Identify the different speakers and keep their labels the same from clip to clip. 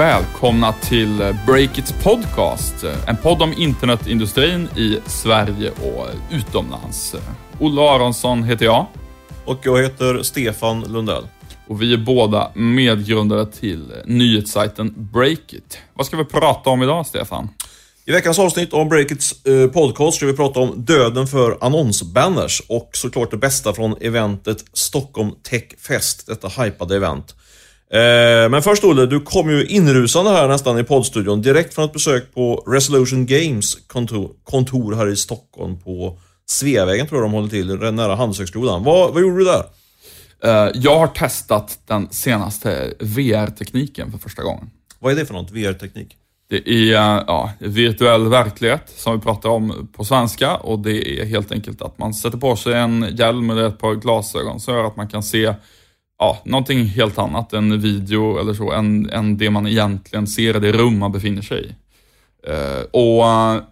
Speaker 1: välkomna till Breakits podcast. En podd om internetindustrin i Sverige och utomlands. Olle Aronsson heter jag.
Speaker 2: Och jag heter Stefan Lundell.
Speaker 1: Och vi är båda medgrundare till nyhetssajten Breakit. Vad ska vi prata om idag, Stefan?
Speaker 2: I veckans avsnitt om Breakits eh, podcast ska vi prata om döden för annonsbanners och såklart det bästa från eventet Stockholm Tech Fest, detta hypade event. Eh, men först Olle, du kom ju inrusande här nästan i poddstudion direkt från ett besök på Resolution Games kontor, kontor här i Stockholm på Sveavägen tror jag de håller till, nära Handelshögskolan. Vad, vad gjorde du där?
Speaker 1: Eh, jag har testat den senaste VR-tekniken för första gången.
Speaker 2: Vad är det för något, VR-teknik?
Speaker 1: Det är ja, virtuell verklighet som vi pratar om på svenska och det är helt enkelt att man sätter på sig en hjälm eller ett par glasögon som gör att man kan se ja, någonting helt annat en video eller så, än, än det man egentligen ser i det rum man befinner sig i. Eh, och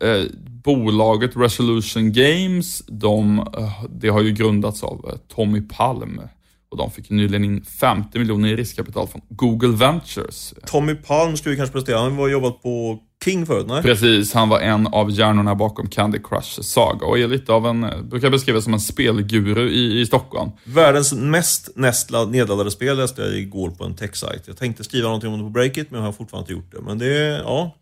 Speaker 1: eh, bolaget Resolution Games, de, eh, det har ju grundats av eh, Tommy Palm. Och de fick nyligen in 50 miljoner i riskkapital från Google Ventures.
Speaker 2: Tommy Palm skulle vi kanske presentera. Han har jobbat på King förut, nej?
Speaker 1: Precis, han var en av hjärnorna bakom Candy Crush Saga och är lite av en, brukar beskrivas som en spelguru i, i Stockholm.
Speaker 2: Världens mest nedladdade spel läste jag igår på en techsajt. Jag tänkte skriva någonting om det på Breakit, men jag har fortfarande inte gjort det. Men det ja,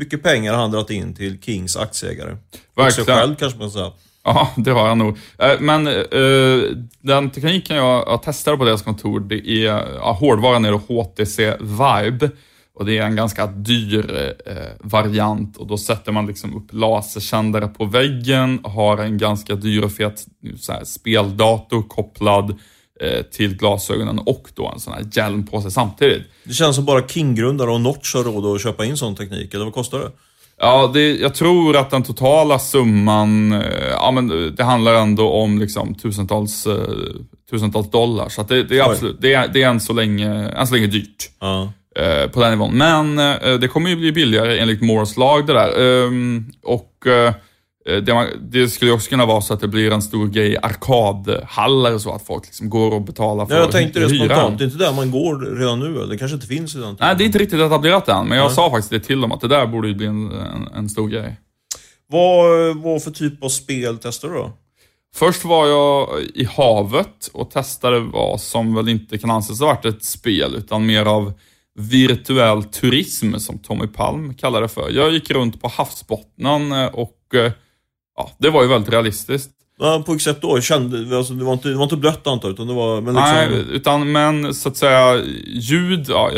Speaker 2: mycket pengar har han dragit in till Kings aktieägare.
Speaker 1: Verkligen.
Speaker 2: Och sig själv kanske man säga.
Speaker 1: Ja, det har jag nog. Eh, men uh, den tekniken jag testade på deras kontor, det är, ja, hårdvaran är HTC Vibe. Och det är en ganska dyr eh, variant och då sätter man liksom upp lasersändare på väggen, har en ganska dyr och fet så här, speldator kopplad till glasögonen och då en sån här hjälm på sig samtidigt.
Speaker 2: Det känns som bara King-grundare och Notch har råd att köpa in sån teknik, eller vad kostar det?
Speaker 1: Ja, det, jag tror att den totala summan, eh, ja men det handlar ändå om liksom tusentals, eh, tusentals dollar. Så det, det, är absolut, det är, det är än så länge, än så länge dyrt.
Speaker 2: Ja.
Speaker 1: Eh, på den nivån. Men eh, det kommer ju bli billigare enligt Moores lag det där. Ehm, och det, man, det, skulle också kunna vara så att det blir en stor grej arkadhallar så att folk liksom går och betalar för
Speaker 2: ja, Jag tänkte det
Speaker 1: hyran.
Speaker 2: spontant. Det är inte där man går redan nu? Det kanske inte finns redan.
Speaker 1: Nej, det är inte riktigt etablerat än. Men jag ja. sa faktiskt det till dem, att det där borde ju bli en, en, en stor grej.
Speaker 2: Vad, vad för typ av spel testar du då?
Speaker 1: Först var jag i havet och testade vad som väl inte kan anses ha varit ett spel, utan mer av virtuell turism som Tommy Palm kallar det för. Jag gick runt på havsbottnen eh, och eh, ja, det var ju väldigt realistiskt.
Speaker 2: Ja, på vilket sätt då? Kände, alltså, det, var inte, det var inte blött antar utan det var...
Speaker 1: Men liksom... Nej, utan men så att säga ljud, ja,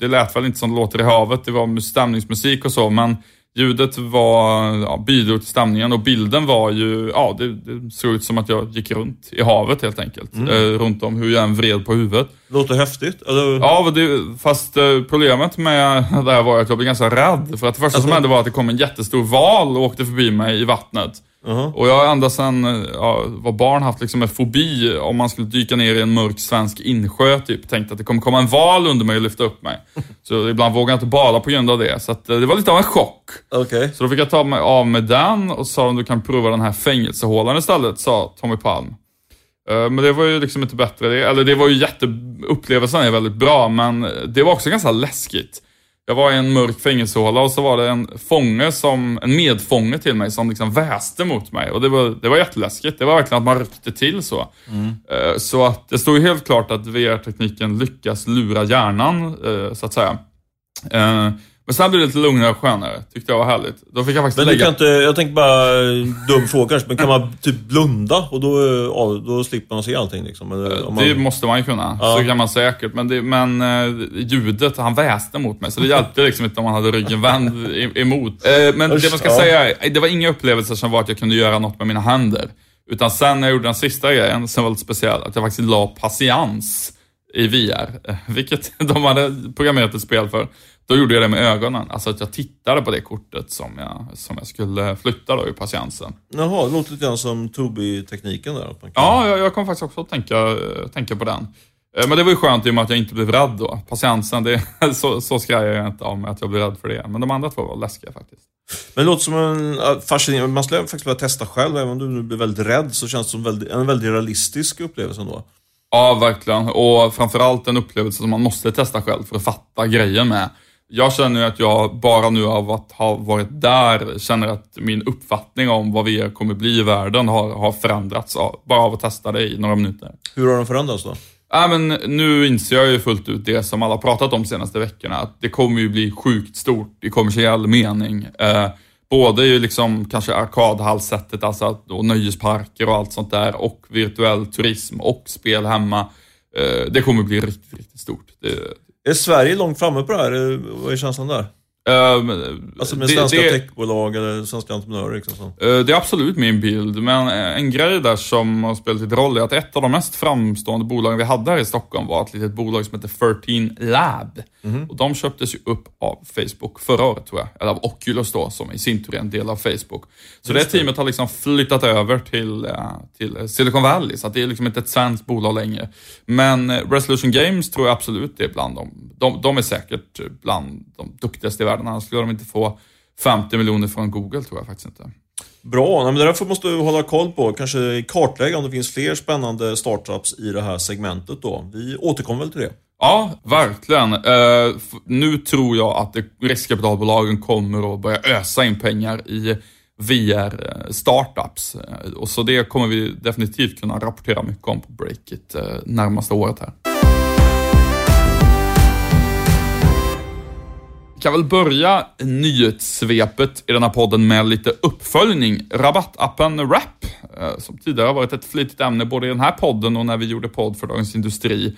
Speaker 1: det lät väl inte som det låter i havet. Det var stämningsmusik och så, men Ljudet var, ja, bidrog till stämningen och bilden var ju, ja det, det, såg ut som att jag gick runt i havet helt enkelt. Mm. Eh, runt om hur jag än vred på huvudet.
Speaker 2: Låter häftigt. Eller?
Speaker 1: Ja, det, fast eh, problemet med det här var att jag blev ganska rädd. För att det första som hände var att det kom en jättestor val och åkte förbi mig i vattnet. Uh -huh. Och jag har ända sedan ja, var barn haft liksom en fobi om man skulle dyka ner i en mörk svensk insjö. Typ. Tänkte att det kommer komma en val under mig och lyfta upp mig. Så ibland vågade jag inte bada på grund av det. Så att, eh, det var lite av en chock.
Speaker 2: Okay.
Speaker 1: Så då fick jag ta mig av med den och sa om du kan prova den här fängelsehålan istället, sa Tommy Palm. Eh, men det var ju liksom inte bättre. Eller det var ju jätte... Upplevelsen är väldigt bra, men det var också ganska läskigt. Jag var i en mörk fängelsehåla och så var det en fånge som, en medfånge till mig som liksom väste mot mig. Och det var, det var jätteläskigt. Det var verkligen att man ryckte till så. Mm. Eh, så att det stod ju helt klart att VR-tekniken lyckas lura hjärnan, eh, så att säga. Men sen blev det lite lugnare och skönare. Tyckte jag var härligt. Då fick jag faktiskt
Speaker 2: men
Speaker 1: lägga...
Speaker 2: kan inte, jag tänker bara, dum fråga kanske, men kan man typ blunda och då, ja, då slipper man se allting liksom?
Speaker 1: Eller, man... Det måste man ju kunna. Ja. Så kan man säkert. Men, det, men ljudet, han väste mot mig. Så det hjälpte liksom inte om man hade ryggen vänd emot. Men Usch, det man ska ja. säga, det var inga upplevelser som var att jag kunde göra något med mina händer. Utan sen när jag gjorde den sista grejen, som var lite speciell, att jag faktiskt la patiens i VR. Eh, vilket de hade programmerat ett spel för. Då gjorde jag det med ögonen. Alltså att jag tittade på det kortet som jag, som jag skulle flytta då i patiensen.
Speaker 2: Jaha, det låter lite grann som Tobii-tekniken där. Kan...
Speaker 1: Ja, jag, jag kom faktiskt också att tänka, tänka på den. Eh, men det var ju skönt i och med att jag inte blev rädd då. Patiensen, det, så, så skrejar jag inte mig att jag blev rädd för det. Men de andra två var läskiga faktiskt.
Speaker 2: Men det låter som en fascinerande, man skulle faktiskt vilja testa själv. Även om du nu blir väldigt rädd så känns det som väldigt, en väldigt realistisk upplevelse ändå.
Speaker 1: Ja, verkligen. Och framförallt en upplevelse som man måste testa själv för att fatta grejen med jag känner ju att jag bara nu av att ha varit där känner att min uppfattning om vad VR kommer bli i världen har, har förändrats av, bara av att testa det i några minuter.
Speaker 2: Hur har den förändrats då?
Speaker 1: Ja, men nu inser jag ju fullt ut det som alla pratat om de senaste veckorna, att det kommer ju bli sjukt stort i kommersiell mening. Eh, både ju liksom kanske arkadhallsättet, alltså och nöjesparker och allt sånt där, och virtuell turism och spel hemma. Eh, det kommer bli riktigt, riktigt stort. Det,
Speaker 2: är Sverige långt framme på det här? Eh, vad är känslan där? Um, alltså med det, svenska det, techbolag eller svenska entreprenörer? Liksom.
Speaker 1: Uh, det är absolut min bild, men en grej där som har spelat lite roll är att ett av de mest framstående bolagen vi hade här i Stockholm var ett litet bolag som heter 13 Lab. Mm. Och de köptes ju upp av Facebook förra året tror jag, eller av Oculus då, som i sin tur är en del av Facebook. Så Just det teamet har liksom flyttat över till, uh, till Silicon Valley, så det är liksom inte ett svenskt bolag längre. Men Resolution Games tror jag absolut är bland dem. De, de är säkert bland de duktigaste i världen världen. Annars skulle de inte få 50 miljoner från Google, tror jag faktiskt inte.
Speaker 2: Bra, men det därför måste du hålla koll på. Kanske kartlägga om det finns fler spännande startups i det här segmentet då. Vi återkommer väl till det.
Speaker 1: Ja, verkligen. Uh, nu tror jag att riskkapitalbolagen kommer att börja ösa in pengar i VR-startups. Uh, och så det kommer vi definitivt kunna rapportera mycket om på Breakit uh, närmaste året här. Kan väl börja nyhetssvepet i den här podden med lite uppföljning. Rabattappen Wrap, eh, som tidigare har varit ett flitigt ämne både i den här podden och när vi gjorde podd för Dagens Industri.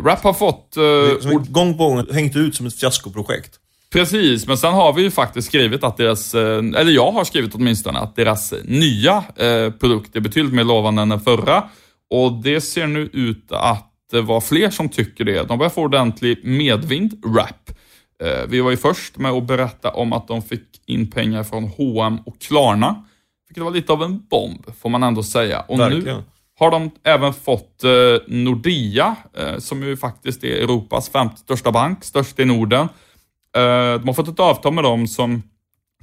Speaker 1: Wrap har fått... Uh,
Speaker 2: gång på gång hängt ut som ett fiaskoprojekt.
Speaker 1: Precis, men sen har vi ju faktiskt skrivit att deras, eller jag har skrivit åtminstone, att deras nya produkt är betydligt mer lovande än den förra. Och det ser nu ut att det var fler som tycker det. De börjar få ordentlig medvind, Wrap. Eh, vi var ju först med att berätta om att de fick in pengar från H&M och Klarna. Vilket var lite av en bomb, får man ändå säga. Och Verkligen. nu har de även fått eh, Nordea, eh, som ju faktiskt är Europas femte största bank, störst i Norden. De har fått ett avtal med dem som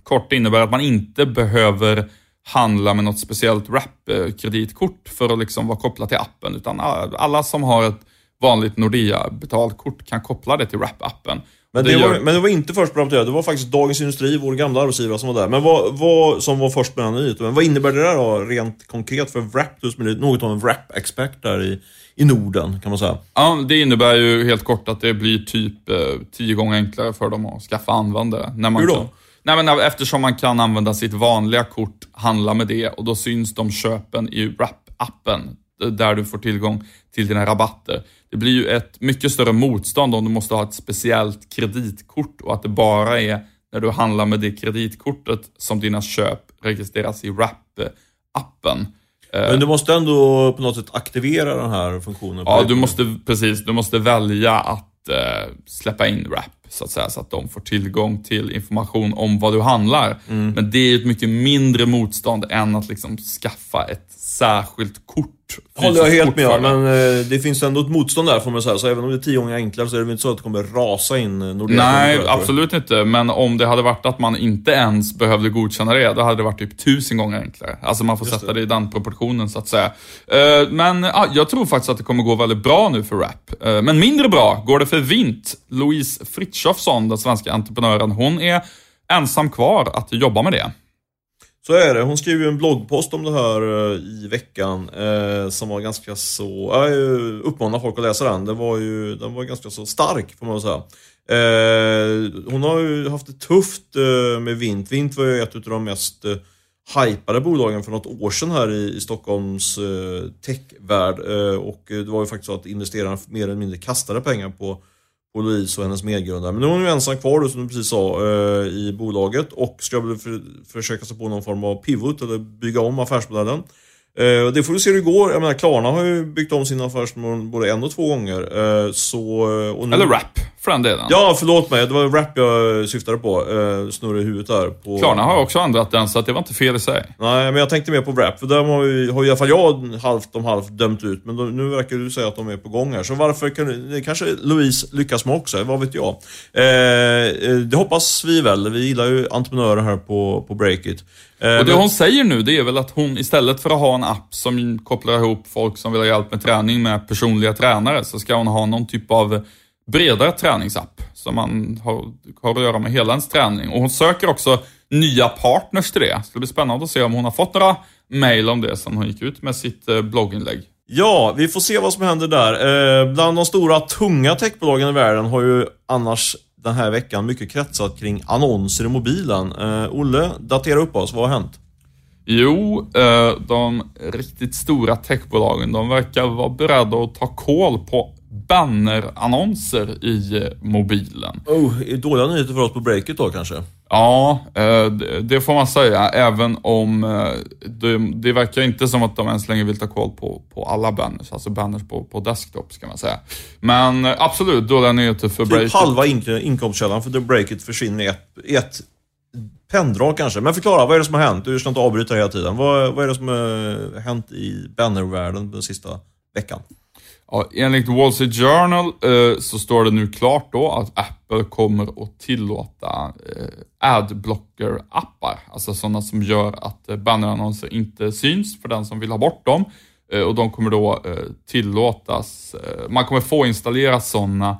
Speaker 1: kort innebär att man inte behöver handla med något speciellt Wrap-kreditkort för att liksom vara kopplad till appen, utan alla som har ett vanligt Nordea-betalkort kan koppla det till Wrap-appen.
Speaker 2: Men det, det var, men det var inte först på rapportera, det var faktiskt Dagens Industri, vår gamla arbetsgivare, som var där. Men vad, vad, som var först med den nyheten. Men vad innebär det där då, rent konkret för Wrap? Du som är något av en Wrap-expert där i, i Norden, kan man säga.
Speaker 1: Ja, det innebär ju helt kort att det blir typ eh, tio gånger enklare för dem att skaffa användare. När man
Speaker 2: Hur då?
Speaker 1: Kan, nej, men eftersom man kan använda sitt vanliga kort, handla med det och då syns de köpen i Wrap-appen där du får tillgång till dina rabatter. Det blir ju ett mycket större motstånd om du måste ha ett speciellt kreditkort och att det bara är när du handlar med det kreditkortet som dina köp registreras i Wrap-appen.
Speaker 2: Men du måste ändå på något sätt aktivera den här funktionen?
Speaker 1: Ja, du måste, precis. Du måste välja att äh, släppa in Wrap, så att säga, så att de får tillgång till information om vad du handlar. Mm. Men det är ett mycket mindre motstånd än att liksom skaffa ett särskilt kort
Speaker 2: håller jag helt med om, men eh, det finns ändå ett motstånd där får man säga. Så även om det är tio gånger enklare så är det inte så att det kommer rasa in eh,
Speaker 1: Nordea. Nej, absolut inte. Men om det hade varit att man inte ens behövde godkänna det, då hade det varit typ tusen gånger enklare. Alltså man får Just sätta det. det. i den proportionen så att säga. Eh, men ja, jag tror faktiskt att det kommer gå väldigt bra nu för Rap. Men mindre bra går det för Vint. Louise Fritjofsson, den svenska entreprenören, hon är ensam kvar att jobba med det.
Speaker 2: Så är det. Hon skrev ju en bloggpost om det här eh, i veckan eh, som var ganska så... Jag uppmanar folk att läsa den. Den var ju den var ganska så stark får man väl säga. Eh, hon har ju haft det tufft eh, med Vint. Vint var ju ett av de mest eh, hypade bolagen för något år sedan här i, i Stockholms eh, techvärld. Eh, och det var ju faktiskt så att investerarna mer eller mindre kastade pengar på på Louise och hennes medgrundare. Men nu är hon ju ensam kvar då, som du precis sa, eh, i bolaget och ska väl för, försöka sig på någon form av pivot eller bygga om affärsmodellen. Eh, det får vi se hur det går. Jag menar, Klarna har ju byggt om sin affärsmodell både en och två gånger. Eh, så, och
Speaker 1: nu... Eller Rap, för den delen.
Speaker 2: Ja, förlåt mig. Det var Rap jag syftade på. Eh, snurr i huvudet där. På...
Speaker 1: Klarna har också ändrat den, så att det var inte fel i sig.
Speaker 2: Nej, men jag tänkte mer på Rap. För där har, ju, har i alla fall jag halvt om halvt dömt ut. Men då, nu verkar du säga att de är på gång här. Så varför kan det kanske Louise lyckas med också? Vad vet jag? Eh, eh, det hoppas vi väl. Vi gillar ju entreprenörer här på, på Breakit.
Speaker 1: Och det hon säger nu, det är väl att hon istället för att ha en app som kopplar ihop folk som vill ha hjälp med träning med personliga tränare, så ska hon ha någon typ av bredare träningsapp. Så man har, har att göra med hela ens träning. Och hon söker också nya partners till det. Så det blir spännande att se om hon har fått några mail om det sen hon gick ut med sitt eh, blogginlägg.
Speaker 2: Ja, vi får se vad som händer där. Eh, bland de stora, tunga techbolagen i världen har ju annars den här veckan mycket kretsat kring annonser i mobilen. Eh, Olle, datera upp oss. Vad har hänt?
Speaker 1: Jo, eh, de riktigt stora techbolagen, de verkar vara beredda att ta koll på bannerannonser i eh, mobilen.
Speaker 2: Oh, dåliga nyheter för oss på breaket då kanske?
Speaker 1: Ja, eh, det får man säga, även om det, det verkar inte som att de ens längre vill ta koll på, på alla banners, alltså banners på, på desktop ska man säga. Men absolut, dåliga nyheter för
Speaker 2: typ
Speaker 1: breaket.
Speaker 2: halva inkomstkällan för breaket försvinner i ett, ett penndrag kanske. Men förklara, vad är det som har hänt? Du ska inte avbryta hela tiden. Vad, vad är det som har hänt i bannervärlden den sista veckan?
Speaker 1: Ja, enligt Wall Street Journal eh, så står det nu klart då att Apple kommer att tillåta eh, adblocker-appar. Alltså sådana som gör att eh, bannerannonser inte syns för den som vill ha bort dem. Eh, och de kommer då eh, tillåtas, eh, man kommer få installera sådana Eh,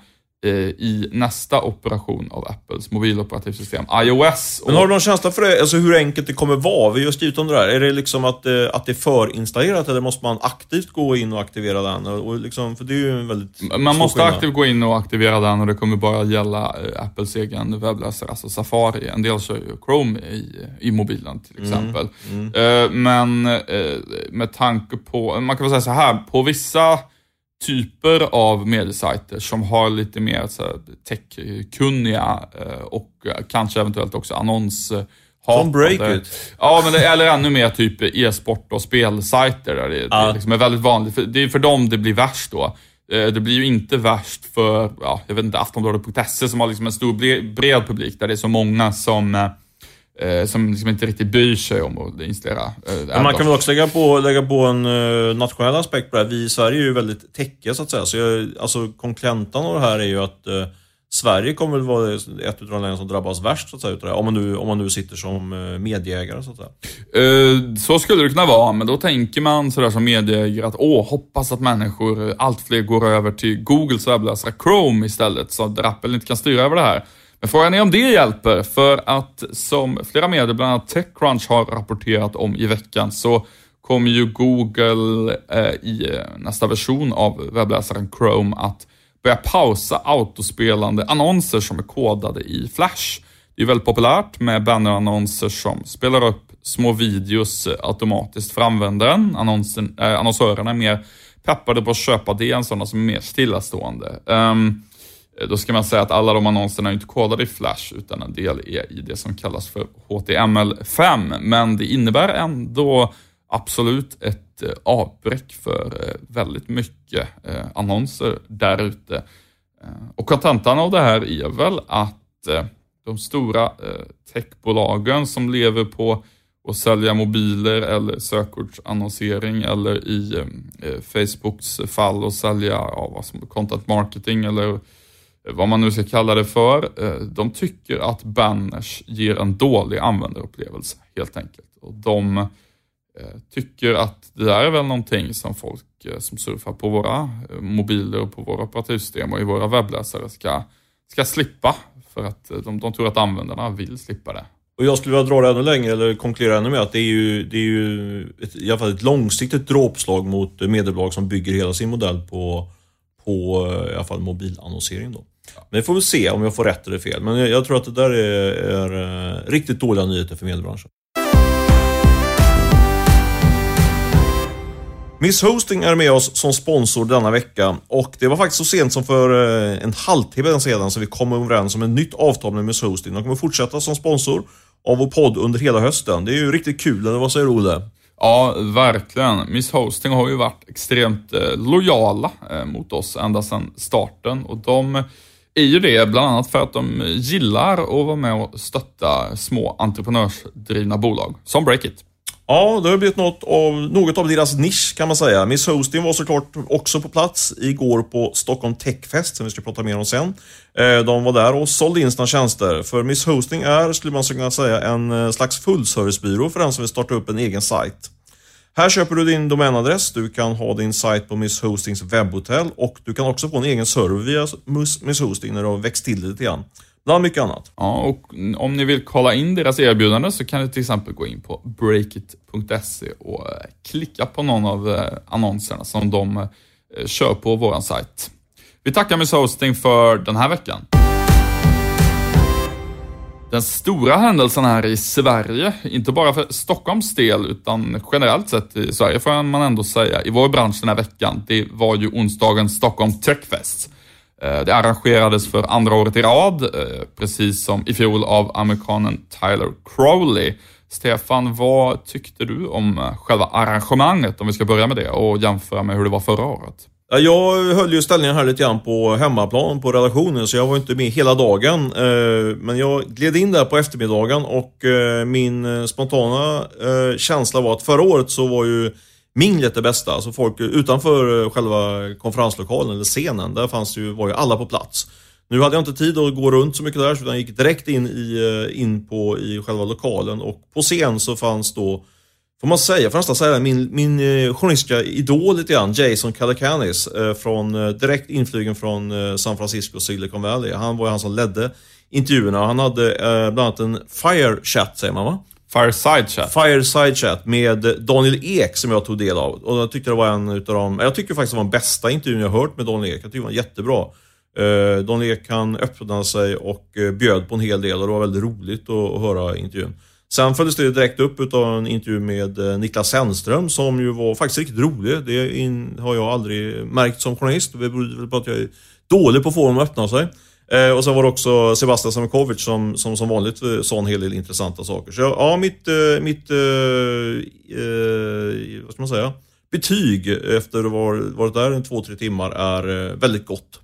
Speaker 1: i nästa operation av Apples mobiloperativsystem, iOS.
Speaker 2: Men har du någon känsla för det, alltså hur enkelt det kommer vara? Vi har skrivit om det där. Är det liksom att, eh, att det är förinstallerat eller måste man aktivt gå in och aktivera den? Och liksom, för det är ju en väldigt
Speaker 1: Man måste skillnad. aktivt gå in och aktivera den och det kommer bara gälla eh, Apples egen webbläsare, alltså Safari. En del kör ju Chrome i, i mobilen till mm, exempel. Mm, mm. Men med tanke på, man kan väl säga så här, på vissa typer av mediesajter som har lite mer techkunniga eh, och kanske eventuellt också annons
Speaker 2: Som Breakit?
Speaker 1: Ja, men det, eller ännu mer typ e-sport och spelsajter där det, ah. det liksom är väldigt vanligt. För, det är för dem det blir värst då. Eh, det blir ju inte värst för, ja, jag vet inte, Aftonbladet.se som har liksom en stor bred publik där det är så många som eh, som liksom inte riktigt bryr sig om att installera. Eh,
Speaker 2: Men man kan väl också lägga på, lägga på en uh, nationell aspekt på det här. Vi i Sverige är ju väldigt techiga så att säga. Så jag, alltså kontentan av det här är ju att uh, Sverige kommer väl vara ett av de länder som drabbas värst så att säga, utav det Om man nu, om man nu sitter som medieägare så att säga.
Speaker 1: Uh, så skulle det kunna vara, men då tänker man sådär som medieägare att åh, hoppas att människor, allt fler går över till Googles webbläsare Chrome istället, så att Apple inte kan styra över det här. Men frågan är om det hjälper, för att som flera medier, bland annat Techcrunch har rapporterat om i veckan, så kommer ju Google eh, i eh, nästa version av webbläsaren Chrome att börja pausa autospelande annonser som är kodade i Flash. Det är väldigt populärt med bannerannonser som spelar upp små videos eh, automatiskt för användaren. Annonsen, eh, annonsörerna är mer peppade på att köpa det än sådana som är mer stillastående. Um, Eh, då ska man säga att alla de annonserna är inte kodade i Flash utan en del är i det som kallas för HTML5. Men det innebär ändå absolut ett eh, avbräck för eh, väldigt mycket annonser där ute. Och kontentan av det här är väl att de stora techbolagen som lever på att sälja mobiler eller sökordsannonsering eller i Facebooks fall att sälja ja, vad som, content marketing eller vad man nu ska kalla det för. Eh, de tycker att banners ger en dålig användarupplevelse helt enkelt. Och de eh, tycker att det där är väl någonting som folk eh, som surfar på våra mobiler och på våra operativsystem och i våra webbläsare ska, ska slippa. För att de, de tror att användarna vill slippa det.
Speaker 2: Och jag skulle vilja dra det ännu längre, eller konkludera ännu mer, att det är ju, det är ju ett, i alla fall ett långsiktigt dråpslag mot mediebolag som bygger hela sin modell på, på i alla fall mobilannonsering. Då. Men vi får väl se om jag får rätt eller fel. Men jag, jag tror att det där är, är, eh, riktigt dåliga nyheter för mediebranschen. Miss Hosting är med oss som sponsor denna vecka och det var faktiskt så sent som för eh, en halvtimme sedan som vi kom överens om ett nytt avtal med Miss Hosting. De kommer fortsätta som sponsor av vår podd under hela hösten. Det är ju riktigt kul, eller vad säger du Olle?
Speaker 1: Ja, verkligen. Miss Hosting har ju varit extremt eh, lojala mot oss ända sedan starten och de är ju det bland annat för att de gillar att vara med och stötta små entreprenörsdrivna bolag, som Breakit.
Speaker 2: Ja, det har blivit något av, något av deras nisch kan man säga. Miss Hosting var såklart också på plats igår på Stockholm Techfest, som vi ska prata mer om sen. Eh, de var där och sålde in sina tjänster. För Miss Hosting är, skulle man kunna säga, en eh, slags fullservicebyrå för den som vill starta upp en egen sajt. Här köper du din domänadress, du kan ha din sajt på Miss Hostings webbhotell och du kan också få en egen server via Miss Hosting när du har växt till det lite grann. Bland mycket annat.
Speaker 1: Ja, och om ni vill kolla in deras erbjudande så kan ni till exempel gå in på breakit.se och eh, klicka på någon av eh, annonserna som de eh, kör på vår sajt. Vi tackar Miss Hosting för den här veckan. Den stora händelsen här i Sverige, inte bara för Stockholms del utan generellt sett i Sverige får man ändå säga, i vår bransch den här veckan, det var ju onsdagens Stockholm Techfest. Eh, det arrangerades för andra året i rad, eh, precis som i fjol av amerikanen Tyler Crowley. Stefan, vad tyckte du om eh, själva arrangemanget, om vi ska börja med det, och jämföra med hur det var förra året?
Speaker 2: Jag höll ju ställningen här lite grann på hemmaplan på redaktionen, så jag var inte med hela dagen. Eh, men jag gled in där på eftermiddagen och eh, min spontana eh, känsla var att förra året så var ju minglet det bästa. Alltså folk utanför själva konferenslokalen eller scenen, där fanns ju, var ju alla på plats. Nu hade jag inte tid att gå runt så mycket där, så jag gick direkt in, i, in på, i själva lokalen och på scen så fanns då Får man säga, får nästan säga min, min eh, journalistiska idol lite grann, Jason Calacanis, från, direkt inflygen från San Francisco, Silicon Valley. Han var ju han som ledde intervjuerna. Han hade bland annat en fire chat, säger man va?
Speaker 1: Fireside Chat.
Speaker 2: Fireside Chat med Daniel Ek som jag tog del av. Och jag tyckte det var en utav de, jag tycker faktiskt det var den bästa intervjun jag hört med Daniel Ek. Jag tycker det var jättebra. Uh, Daniel Ek han öppnade sig och bjöd på en hel del och det var väldigt roligt att, att höra intervjun. Sen följdes det direkt upp utav en intervju med eh, Niklas Sennström som ju var faktiskt riktigt rolig. Det in, har jag aldrig märkt som journalist. Det beror väl på att jag är dålig på att få dem att öppna sig. Eh, och sen var det också Sebastian Samikovic som, som som vanligt eh, sa en hel del intressanta saker. Så ja, mitt, eh, mitt eh, eh, vad ska man säga, betyg efter att ha varit där en två, tre timmar är väldigt gott.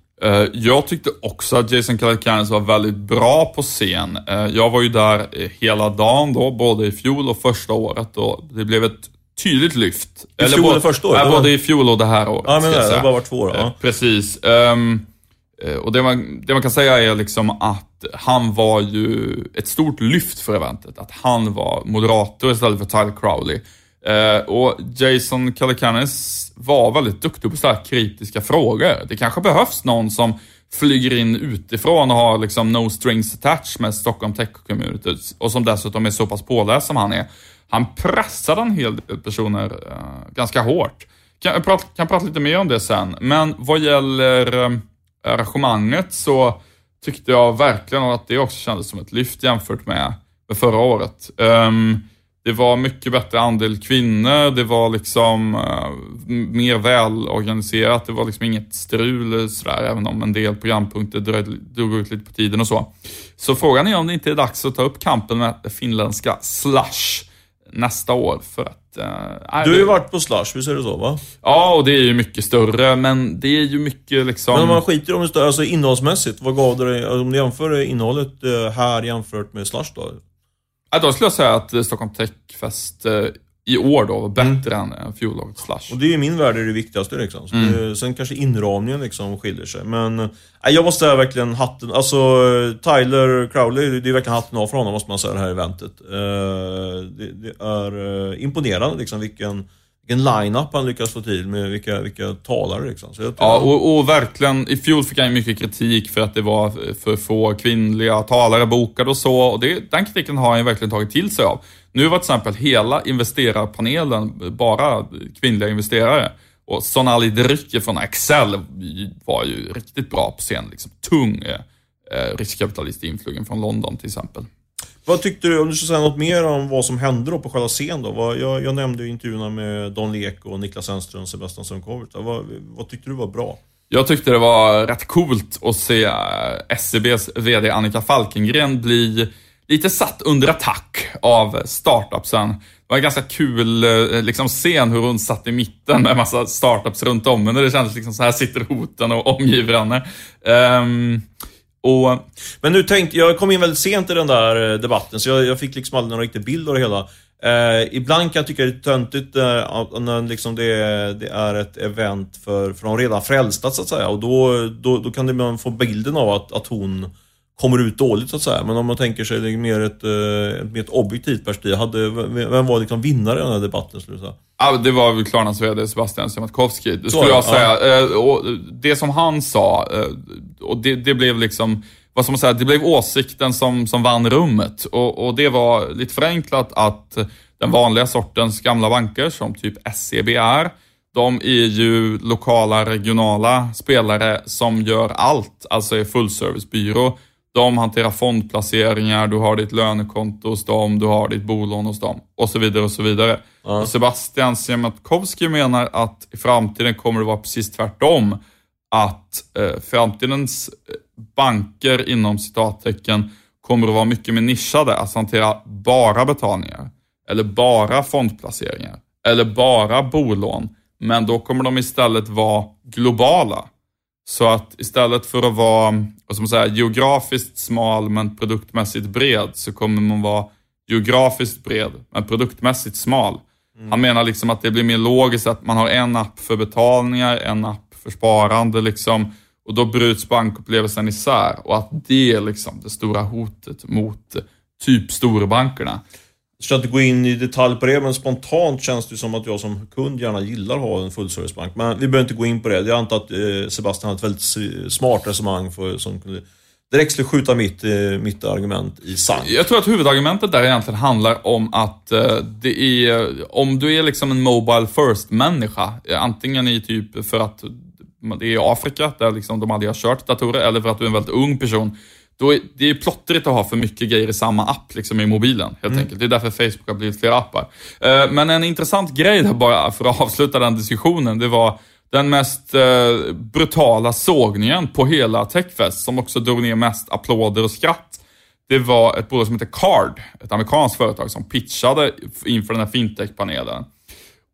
Speaker 1: Jag tyckte också att Jason Calacanis var väldigt bra på scen. Jag var ju där hela dagen då, både i fjol och första året och det blev ett tydligt lyft.
Speaker 2: I fjol och första året?
Speaker 1: Ja, både i fjol och det här året.
Speaker 2: Ja, men det har bara varit två år. Ja.
Speaker 1: Precis. Um, Eh, och det man, det man kan säga är liksom att han var ju ett stort lyft för eventet. Att han var moderator istället för Tyler Crowley. Eh, och Jason Calacanis var väldigt duktig på sådär kritiska frågor. Det kanske behövs någon som flyger in utifrån och har liksom no strings attached med Stockholm Tech Community och som dessutom är så pass påläst som han är. Han pressade en hel del personer eh, ganska hårt. Kan, prata, kan prata lite mer om det sen, men vad gäller eh, arrangemanget så tyckte jag verkligen att det också kändes som ett lyft jämfört med, med förra året. Um, det var mycket bättre andel kvinnor, det var liksom uh, mer välorganiserat, det var liksom inget strul sådär, även om en del programpunkter drog ut lite på tiden och så. Så frågan är om det inte är dags att ta upp kampen med finländska Slush nästa år för att
Speaker 2: Uh, du har ju varit på Slush, visst är det så va?
Speaker 1: Ja, och det är ju mycket större, men det är ju mycket liksom...
Speaker 2: Men om man skiter om det större, alltså innehållsmässigt, vad gav det dig, om du jämför innehållet eh, här jämfört med Slush då?
Speaker 1: Ja, då skulle jag säga att Stockholm Techfest i år då var bättre mm. än fjolårets Slush.
Speaker 2: Och det är min värld är det viktigaste liksom. Mm. Det, sen kanske inramningen liksom skiljer sig. Men äh, jag måste säga verkligen hatten, alltså Tyler Crowley, det är verkligen hatten av för honom måste man säga det här eventet. Uh, det, det, är uh, imponerande liksom vilken vilken line-up han lyckas få till med vilka, vilka talare liksom.
Speaker 1: Så ja, och, och, verkligen, i fjol fick han mycket kritik för att det var för få kvinnliga talare bokade och så. Och det, den kritiken har han verkligen tagit till sig av. Nu var till exempel hela investerarpanelen bara kvinnliga investerare. Och Sonali Drycke från Excel var ju riktigt bra på scen. Liksom. Tung eh, riskkapitalist influgen från London till exempel.
Speaker 2: Vad tyckte du, om du ska säga något mer om vad som hände då på själva scen då? Jag, jag nämnde ju intervjuerna med Don Lek och Niklas Enström och Sebastian Sundkovert. Vad, vad tyckte du var bra?
Speaker 1: Jag tyckte det var rätt coolt att se eh, SCBs VD Annika Falkengren bli lite satt under attack av startupsen. Det var en ganska kul eh, liksom, scen hur hon satt i mitten med en massa startups runt om henne. Det kändes liksom så här sitter hoten och omgiver henne. Um, och...
Speaker 2: Men nu tänkte, jag kom in väldigt sent i den där eh, debatten, så jag, jag fick liksom aldrig någon riktig bild av det hela. Eh, ibland kan jag tycka det är töntigt eh, när liksom det, det, är ett event för, för de redan frälsta så att säga. Och då, då, då kan man få bilden av att, att hon kommer ut dåligt så att säga. Men om man tänker sig det mer ett, eh, ett, mer ett objektivt perspektiv. Hade, vem var liksom vinnare i den här debatten skulle du säga?
Speaker 1: Ja, det var väl Klarnas VD Sebastian Siemiatkowski. Det skulle jag säga. Ja. Och det som han sa, och det, det blev liksom vad ska man säga, det blev åsikten som, som vann rummet. Och, och det var lite förenklat att den vanliga sortens gamla banker som typ SEB är, de är ju lokala, regionala spelare som gör allt, alltså är fullservicebyrå. De hanterar fondplaceringar, du har ditt lönekonto hos dem, du har ditt bolån hos dem och så vidare och så vidare. Ja. Och Sebastian Siemiatkowski menar att i framtiden kommer det vara precis tvärtom. Att eh, framtidens eh, banker inom citattecken kommer att vara mycket mer nischade, alltså hantera bara betalningar. Eller bara fondplaceringar. Eller bara bolån. Men då kommer de istället vara globala. Så att istället för att vara vad man säga, geografiskt smal men produktmässigt bred så kommer man vara geografiskt bred men produktmässigt smal. Mm. Han menar liksom att det blir mer logiskt att man har en app för betalningar, en app för sparande liksom. Och då bryts bankupplevelsen isär och att det är liksom det stora hotet mot typ storbankerna.
Speaker 2: Jag ska inte gå in i detalj på det, men spontant känns det som att jag som kund gärna gillar att ha en fullservicebank. Men vi behöver inte gå in på det. Jag antar att eh, Sebastian har ett väldigt smart resonemang för, som kunde direkt skulle skjuta mitt, eh, mitt argument i sank.
Speaker 1: Jag tror att huvudargumentet där egentligen handlar om att eh, det är, om du är liksom en Mobile First-människa, antingen i typ för att det är i Afrika, där liksom de aldrig har kört datorer, eller för att du är en väldigt ung person, då är, det är plottrigt att ha för mycket grejer i samma app liksom i mobilen, helt mm. enkelt. Det är därför Facebook har blivit flera appar. Eh, men en intressant grej där bara, för att avsluta den diskussionen, det var den mest eh, brutala sågningen på hela Techfest, som också drog ner mest applåder och skratt. Det var ett bolag som heter Card, ett amerikanskt företag som pitchade inför den här fintech-panelen.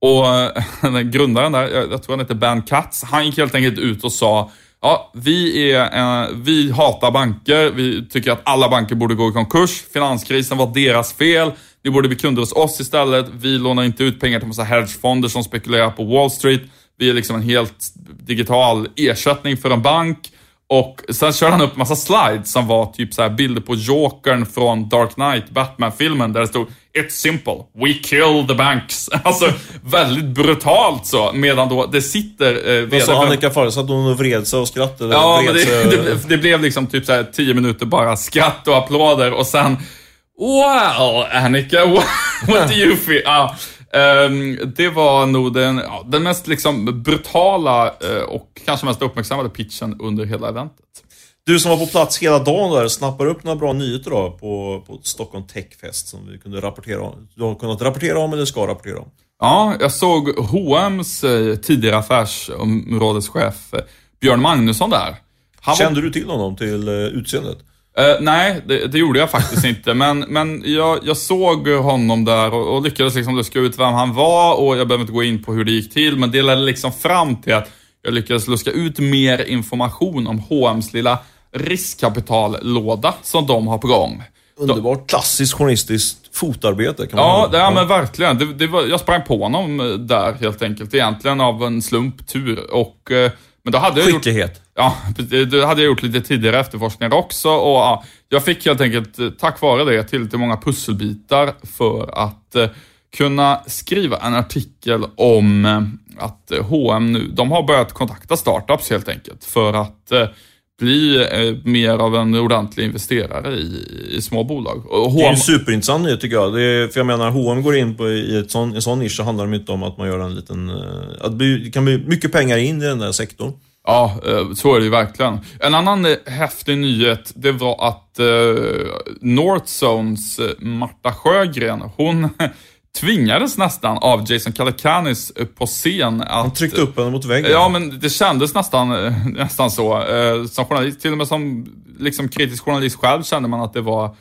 Speaker 1: Och eh, grundaren där, jag tror han heter Ben Katz, han gick helt enkelt ut och sa Ja, vi, är, eh, vi hatar banker. Vi tycker att alla banker borde gå i konkurs. Finanskrisen var deras fel. Ni borde bli kunder hos oss istället. Vi lånar inte ut pengar till massa hedgefonder som spekulerar på Wall Street. Vi är liksom en helt digital ersättning för en bank. Och sen körde han upp massa slides som var typ så bilder på Jokern från Dark Knight, Batman-filmen, där det stod It's simple, we kill the banks. Alltså väldigt brutalt så, medan då det sitter...
Speaker 2: Eh, Vad sa Annika Farr? Satt hon vred sig och skrattade?
Speaker 1: Ja, men det, det, det, blev liksom typ så här tio minuter bara skratt och applåder och sen Wow, Annika, what do you feel? Ah, um, det var nog den, ja, den mest liksom brutala uh, och kanske mest uppmärksammade pitchen under hela eventet.
Speaker 2: Du som var på plats hela dagen där, snappar upp några bra nyheter då på, på Stockholm Techfest som vi kunde rapportera om? Du har kunnat rapportera om eller ska rapportera om?
Speaker 1: Ja, jag såg H&M's eh, tidigare affärsområdeschef eh, Björn Magnusson där.
Speaker 2: Han Kände var... du till honom, till eh, utseendet?
Speaker 1: Uh, nej, det, det, gjorde jag faktiskt inte. Men, men jag, jag såg honom där och, och lyckades liksom luska ut vem han var och jag behöver inte gå in på hur det gick till, men det ledde liksom fram till att jag lyckades luska ut mer information om H&M's lilla riskkapitallåda som de har på gång.
Speaker 2: Underbart klassiskt journalistiskt fotarbete kan
Speaker 1: man Ja, det, ja men verkligen. Det, det var, jag sprang på honom eh, där helt enkelt. Egentligen av en slump, tur. Och, eh, men då hade jag
Speaker 2: Skicklighet. Gjort,
Speaker 1: ja, det hade jag gjort lite tidigare efterforskningar också. Och, ja, jag fick helt enkelt, eh, tack vare det, tillräckligt många pusselbitar för att kunna skriva en artikel om att H&M nu, de har börjat kontakta startups helt enkelt för att bli eh, mer av en ordentlig investerare i, i små bolag.
Speaker 2: Och det är en superintressant nyhet tycker jag. Det är, för jag menar, H&M går in på, i ett sån, en sån nisch så handlar det inte om att man gör en liten... Eh, att det kan bli mycket pengar in i den där sektorn.
Speaker 1: Ja, eh, så är det ju verkligen. En annan häftig nyhet, det var att Northzones Marta Sjögren, hon tvingades nästan av Jason Calacanis eh, på scen att...
Speaker 2: Han tryckte upp henne mot väggen.
Speaker 1: Ja, men det kändes nästan, eh, nästan så. Eh, som journalist, till och med som liksom kritisk journalist själv kände man att det var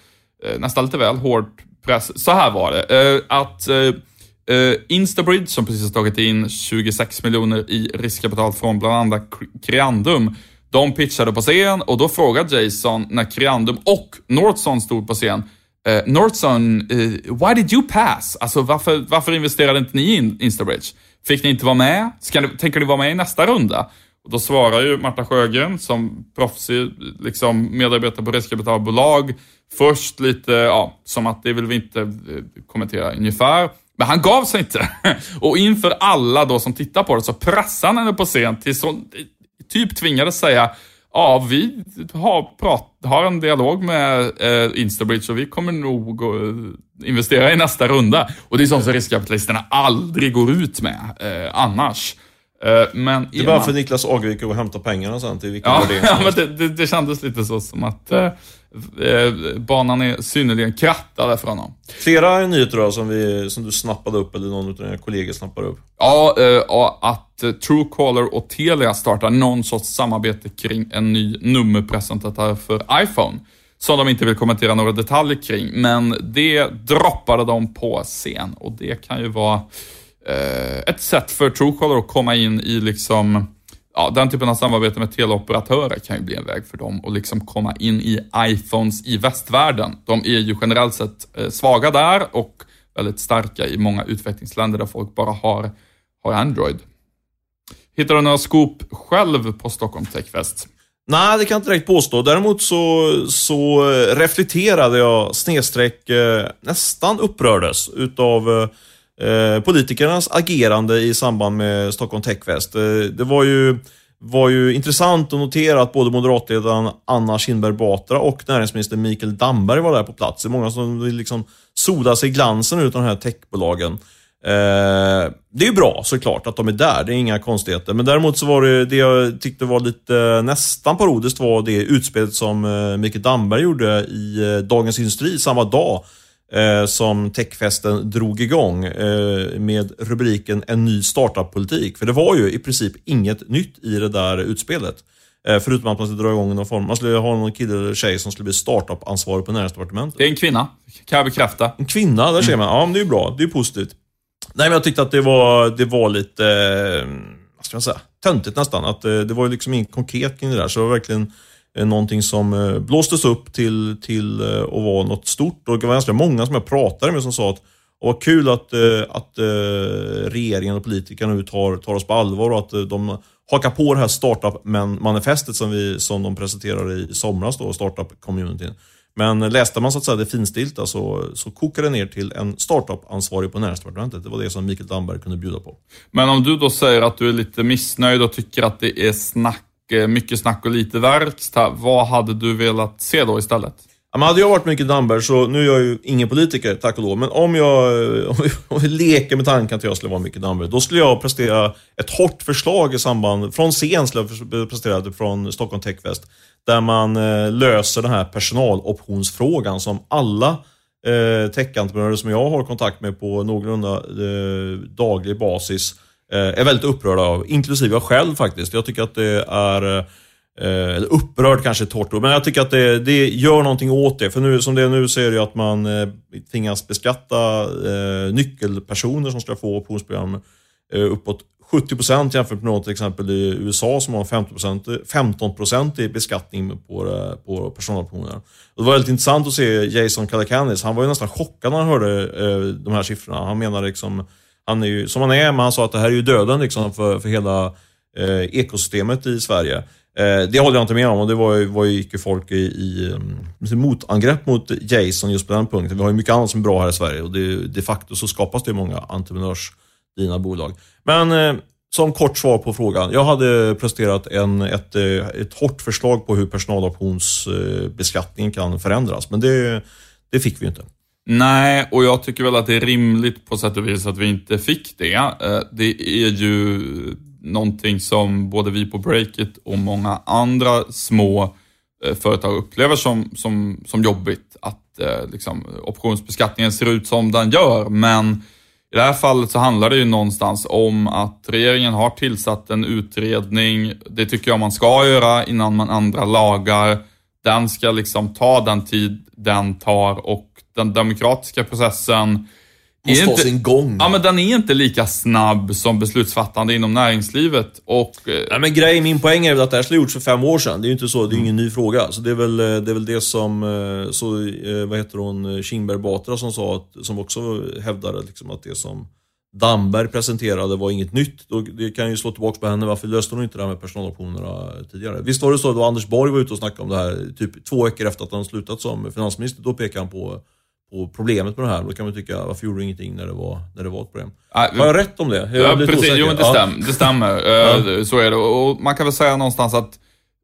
Speaker 1: nästan lite väl hård press. Så här var det, att Instabridge, som precis har tagit in 26 miljoner i riskkapital från bland annat Creandum, de pitchade på scen och då frågade Jason när Creandum och Northson stod på scen, Uh, Northson, uh, why did you pass? Alltså varför, varför investerade inte ni i in Instabridge? Fick ni inte vara med? Ska ni, tänker ni vara med i nästa runda? Och då svarar ju Marta Sjögren som proffsig liksom, medarbetare på riskkapitalbolag först lite, ja, som att det vill vi inte eh, kommentera ungefär. Men han gav sig inte. Och inför alla då som tittar på det så pressade han henne på scen tills hon typ tvingades säga Ja, vi har, prat, har en dialog med eh, Instabridge och vi kommer nog att investera i nästa runda. Och det är sånt som riskkapitalisterna aldrig går ut med eh, annars. Eh, men
Speaker 2: det är bara för Niklas Agvik att hämta pengarna sen till vilken
Speaker 1: ja, ja, men det, det, det kändes lite så som att eh, eh, banan är synnerligen krattad för honom.
Speaker 2: Flera nyheter då som, vi, som du snappade upp, eller någon av dina kollegor snappade upp?
Speaker 1: Ja, eh, att eh, Truecaller och Telia startar någon sorts samarbete kring en ny nummerpresentatör för iPhone. Som de inte vill kommentera några detaljer kring, men det droppade de på scen och det kan ju vara Eh, ett sätt för Truecaller att komma in i liksom ja, den typen av samarbete med teleoperatörer kan ju bli en väg för dem att liksom komma in i iPhones i västvärlden. De är ju generellt sett eh, svaga där och väldigt starka i många utvecklingsländer där folk bara har, har Android. Hittar du några scoop själv på Stockholm Techfest?
Speaker 2: Nej, det kan jag inte direkt påstå. Däremot så, så eh, reflekterade jag snedstreck eh, nästan upprördes utav eh, Eh, politikernas agerande i samband med Stockholm Techfest. Eh, det var ju, var ju intressant att notera att både moderatledaren Anna Kinberg Batra och näringsminister Mikael Damberg var där på plats. Det är många som vill liksom soda sig glansen ut av de här techbolagen. Eh, det är ju bra såklart att de är där, det är inga konstigheter. Men däremot så var det, det jag tyckte var lite nästan parodiskt var det utspelet som eh, Mikael Damberg gjorde i Dagens Industri samma dag eh, som techfesten drog igång eh, med rubriken En ny startup-politik. För det var ju i princip inget nytt i det där utspelet. Eh, förutom att man skulle dra igång någon form, man skulle ha någon kille eller tjej som skulle bli startup-ansvarig på näringsdepartementet.
Speaker 1: Det är en kvinna, kan jag bekräfta.
Speaker 2: En kvinna, där ser man. Ja, men det är ju bra. Det är positivt. Nej, men jag tyckte att det var, det var lite, eh, vad ska man säga, töntigt nästan. Att det var ju liksom inget konkret kring det där. Så det var verkligen Eh, någonting som eh, blåstes upp till, till eh, att vara något stort. Och det var ganska många som jag pratade med som sa att vad kul att, att regeringen och politikerna nu tar, tar oss på allvar och att de hakar på det här startup-manifestet som, vi, som de presenterade i somras, då, startup-communityn. Men läste man så att säga det finstilta så, så kokade det ner till en startup-ansvarig på näringsdepartementet. Det var det som Mikael Damberg kunde bjuda på.
Speaker 1: Men om du då säger att du är lite missnöjd och tycker att det är snack, Eh, mycket snack och lite verkstad. Vad hade du velat se då istället?
Speaker 2: Ja, men hade jag varit mycket Damberg, så nu är jag ju ingen politiker, tack och lov, men om jag, om vi, leker med tanken att jag skulle vara mycket Damberg, då skulle jag prestera ett hårt förslag i samband, från scen skulle jag prestera från Stockholm Techfest, där man eh, löser den här personaloptionsfrågan som alla eh, techentreprenörer som jag har kontakt med på någorlunda eh, daglig basis Eh, är väldigt upprörda av, inklusive jag själv faktiskt. Jag tycker att det är Eh, upprörd kanske är ett ord, men jag tycker att det, det gör någonting åt det. För nu, som det är nu så är det ju att man eh, tvingas beskatta eh, nyckelpersoner som ska få optionsprogram eh, uppåt 70% jämfört med något till exempel i USA som har 15 15 i beskattning på, eh, på personaloptioner. Det var väldigt intressant att se Jason Calacanis. Han var ju nästan chockad när han hörde eh, de här siffrorna. Han menar liksom, han är ju som han är, men han sa att det här är ju döden liksom för, för hela eh, ekosystemet i Sverige. Eh, det håller jag inte med om och det var, var gick ju folk i, i, i motangrepp mot Jason just på den punkten. Vi har ju mycket annat som är bra här i Sverige och det, de facto så skapas det ju många entreprenörsdrivna bolag. Men eh, som kort svar på frågan. Jag hade presterat en, ett, eh, ett hårt förslag på hur personaloptionsbeskattningen kan förändras, men det, det fick vi inte.
Speaker 1: Nej, och jag tycker väl att det är rimligt på sätt och vis att vi inte fick det. Eh, det är ju någonting som både vi på Breakit och många andra små eh, företag upplever som, som, som jobbigt. Att eh, liksom, optionsbeskattningen ser ut som den gör, men i det här fallet så handlar det ju någonstans om att regeringen har tillsatt en utredning. Det tycker jag man ska göra innan man ändrar lagar. Den ska liksom ta den tid den tar och den demokratiska processen
Speaker 2: Måste ha sin gång.
Speaker 1: Ja, men den är inte lika snabb som beslutsfattande inom näringslivet. Och,
Speaker 2: eh, Nej, men grejen, min poäng är väl att det här skulle gjorts för fem år sedan. Det är ju inte så, det är ingen ny fråga. Så det är väl eh, det, är väl det som, eh, så, vad heter hon, Kinberg Batra som sa, att, som också hävdade liksom att det som Damberg presenterade var inget nytt. Då, det kan ju slå tillbaka på henne. Varför löste hon inte det här med personaloptionerna tidigare? Visst var det så då Anders Borg var ute och snackade om det här typ två veckor efter att han slutat som finansminister. Då pekade han på, på problemet med det här. Då kan man tycka, varför gjorde du ingenting när det var, när det var ett problem?
Speaker 1: Nej,
Speaker 2: Har jag rätt om det? Jag
Speaker 1: Ja, precis.
Speaker 2: osäker.
Speaker 1: Jo, men det,
Speaker 2: Ja.
Speaker 1: stäm, det stämmer. Eh, Så är det. Och man kan väl säga någonstans att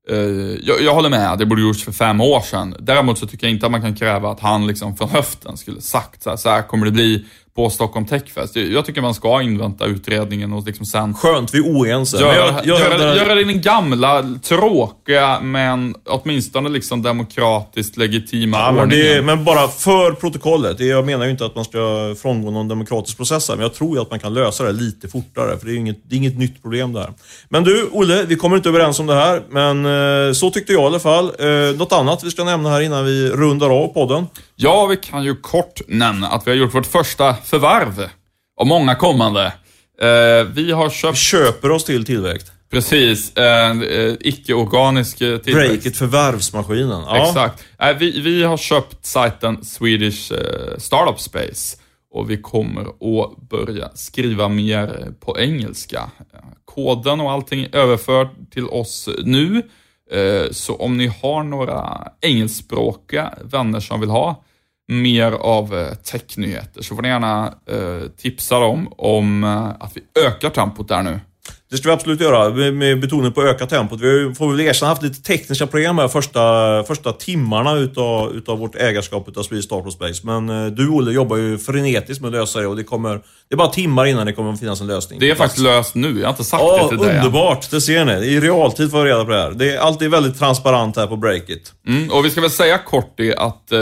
Speaker 1: eh, jag, jag håller med, det borde gjorts för fem år sedan. Däremot så tycker jag inte att man kan kräva att han liksom från höften skulle sagt så här, så här kommer det bli på Stockholm Techfest. Jag tycker man ska invänta utredningen och liksom sen
Speaker 2: Skönt, vi är oense.
Speaker 1: Göra,
Speaker 2: jag- jag
Speaker 1: göra,
Speaker 2: hävdar-
Speaker 1: göra den gamla, tråkiga, men åtminstone liksom demokratiskt legitima
Speaker 2: Ja, men, det, men bara för protokollet. Jag menar ju inte att man ska frångå någon demokratisk process här, men jag tror ju att man kan lösa det lite fortare. För det är ju inget, det är inget nytt problem där. Men du, Olle, vi kommer inte överens om det här, men eh, så tyckte jag i alla fall. Eh, något annat vi ska nämna här innan vi rundar av podden?
Speaker 1: Ja, vi kan ju kort nämna att vi har gjort vårt första förvärv. Och många kommande. Eh, vi har
Speaker 2: Vi
Speaker 1: köpt,
Speaker 2: köper oss till tillväxt.
Speaker 1: precis, eh, eh, icke-organisk tillväxt.
Speaker 2: Breakit förvärvsmaskinen. Ja.
Speaker 1: Exakt. Vi, vi har köpt sajten Swedish Startup Space och vi kommer att börja skriva mer på engelska. Koden och allting är överfört till oss nu. Eh, så om ni har några engelskspråkiga vänner som vill ha mer av eh, technyheter så får ni gärna eh, tipsa dem om att vi ökar tempot där nu.
Speaker 2: Det ska vi absolut göra, med, betoning på öka tempot. Vi har får väl erkänna haft lite tekniska problem här första, första timmarna utav, utav vårt ägarskap utav Swedish Startup Space. Men eh, du Olle jobbar ju frenetiskt med att lösa det och det kommer... Det är bara timmar innan det kommer att finnas en lösning.
Speaker 1: Det är faktiskt löst nu, jag har inte sagt
Speaker 2: Ja,
Speaker 1: det till dig
Speaker 2: underbart! Det ser ni. I realtid får jag reda på det här. Det är alltid väldigt transparent här på Breakit.
Speaker 1: Mm, och vi ska väl säga kort det att eh,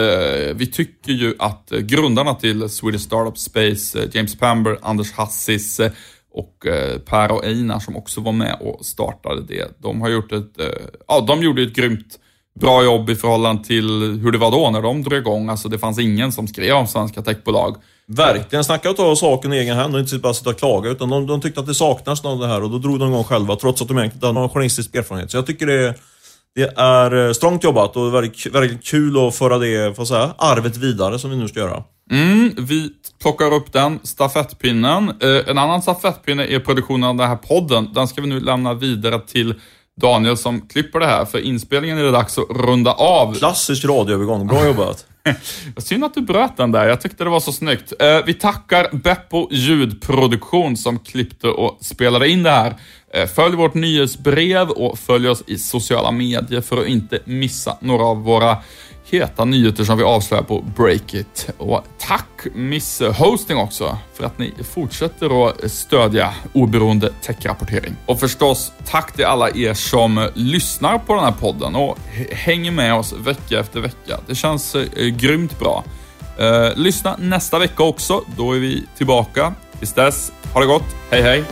Speaker 1: vi tycker ju att eh, grundarna till Swedish Startup Space, eh, James Pamber, Anders Hassis och eh, Per och Einar som också var med och startade det. De har gjort ett, eh, ja de gjorde ett grymt bra jobb i förhållande till hur det var då när de drog igång. Alltså det fanns ingen som skrev om svenska techbolag.
Speaker 2: Verkligen. Snacka och ta saken i egen hand och inte bara sitta och klaga. Utan de, de tyckte att det saknas något av det här och då drog de igång själva trots att de egentligen inte hade någon journalistisk erfarenhet. Så jag tycker det, det är eh, strångt jobbat och väldigt, väldigt kul att föra det, säga, arvet vidare som vi nu ska göra.
Speaker 1: Mm, vi plockar upp den stafettpinnen. Eh, en annan stafettpinne är produktionen av den här podden. Den ska vi nu lämna vidare till Daniel som klipper det här, för inspelningen är det dags att runda av.
Speaker 2: Klassisk radioövergång. Bra jobbat.
Speaker 1: Synd att du bröt den där, jag tyckte det var så snyggt. Eh, vi tackar Beppo ljudproduktion som klippte och spelade in det här. Eh, följ vårt nyhetsbrev och följ oss i sociala medier för att inte missa några av våra heta nyheter som vi avslöjar på Breakit. Och tack Miss Hosting också för att ni fortsätter att stödja oberoende techrapportering. Och förstås, tack till alla er som lyssnar på den här podden och hänger med oss vecka efter vecka. Det känns eh, grymt bra. Eh, lyssna nästa vecka också, då är vi tillbaka. Tills dess, ha det gott. Hej hej!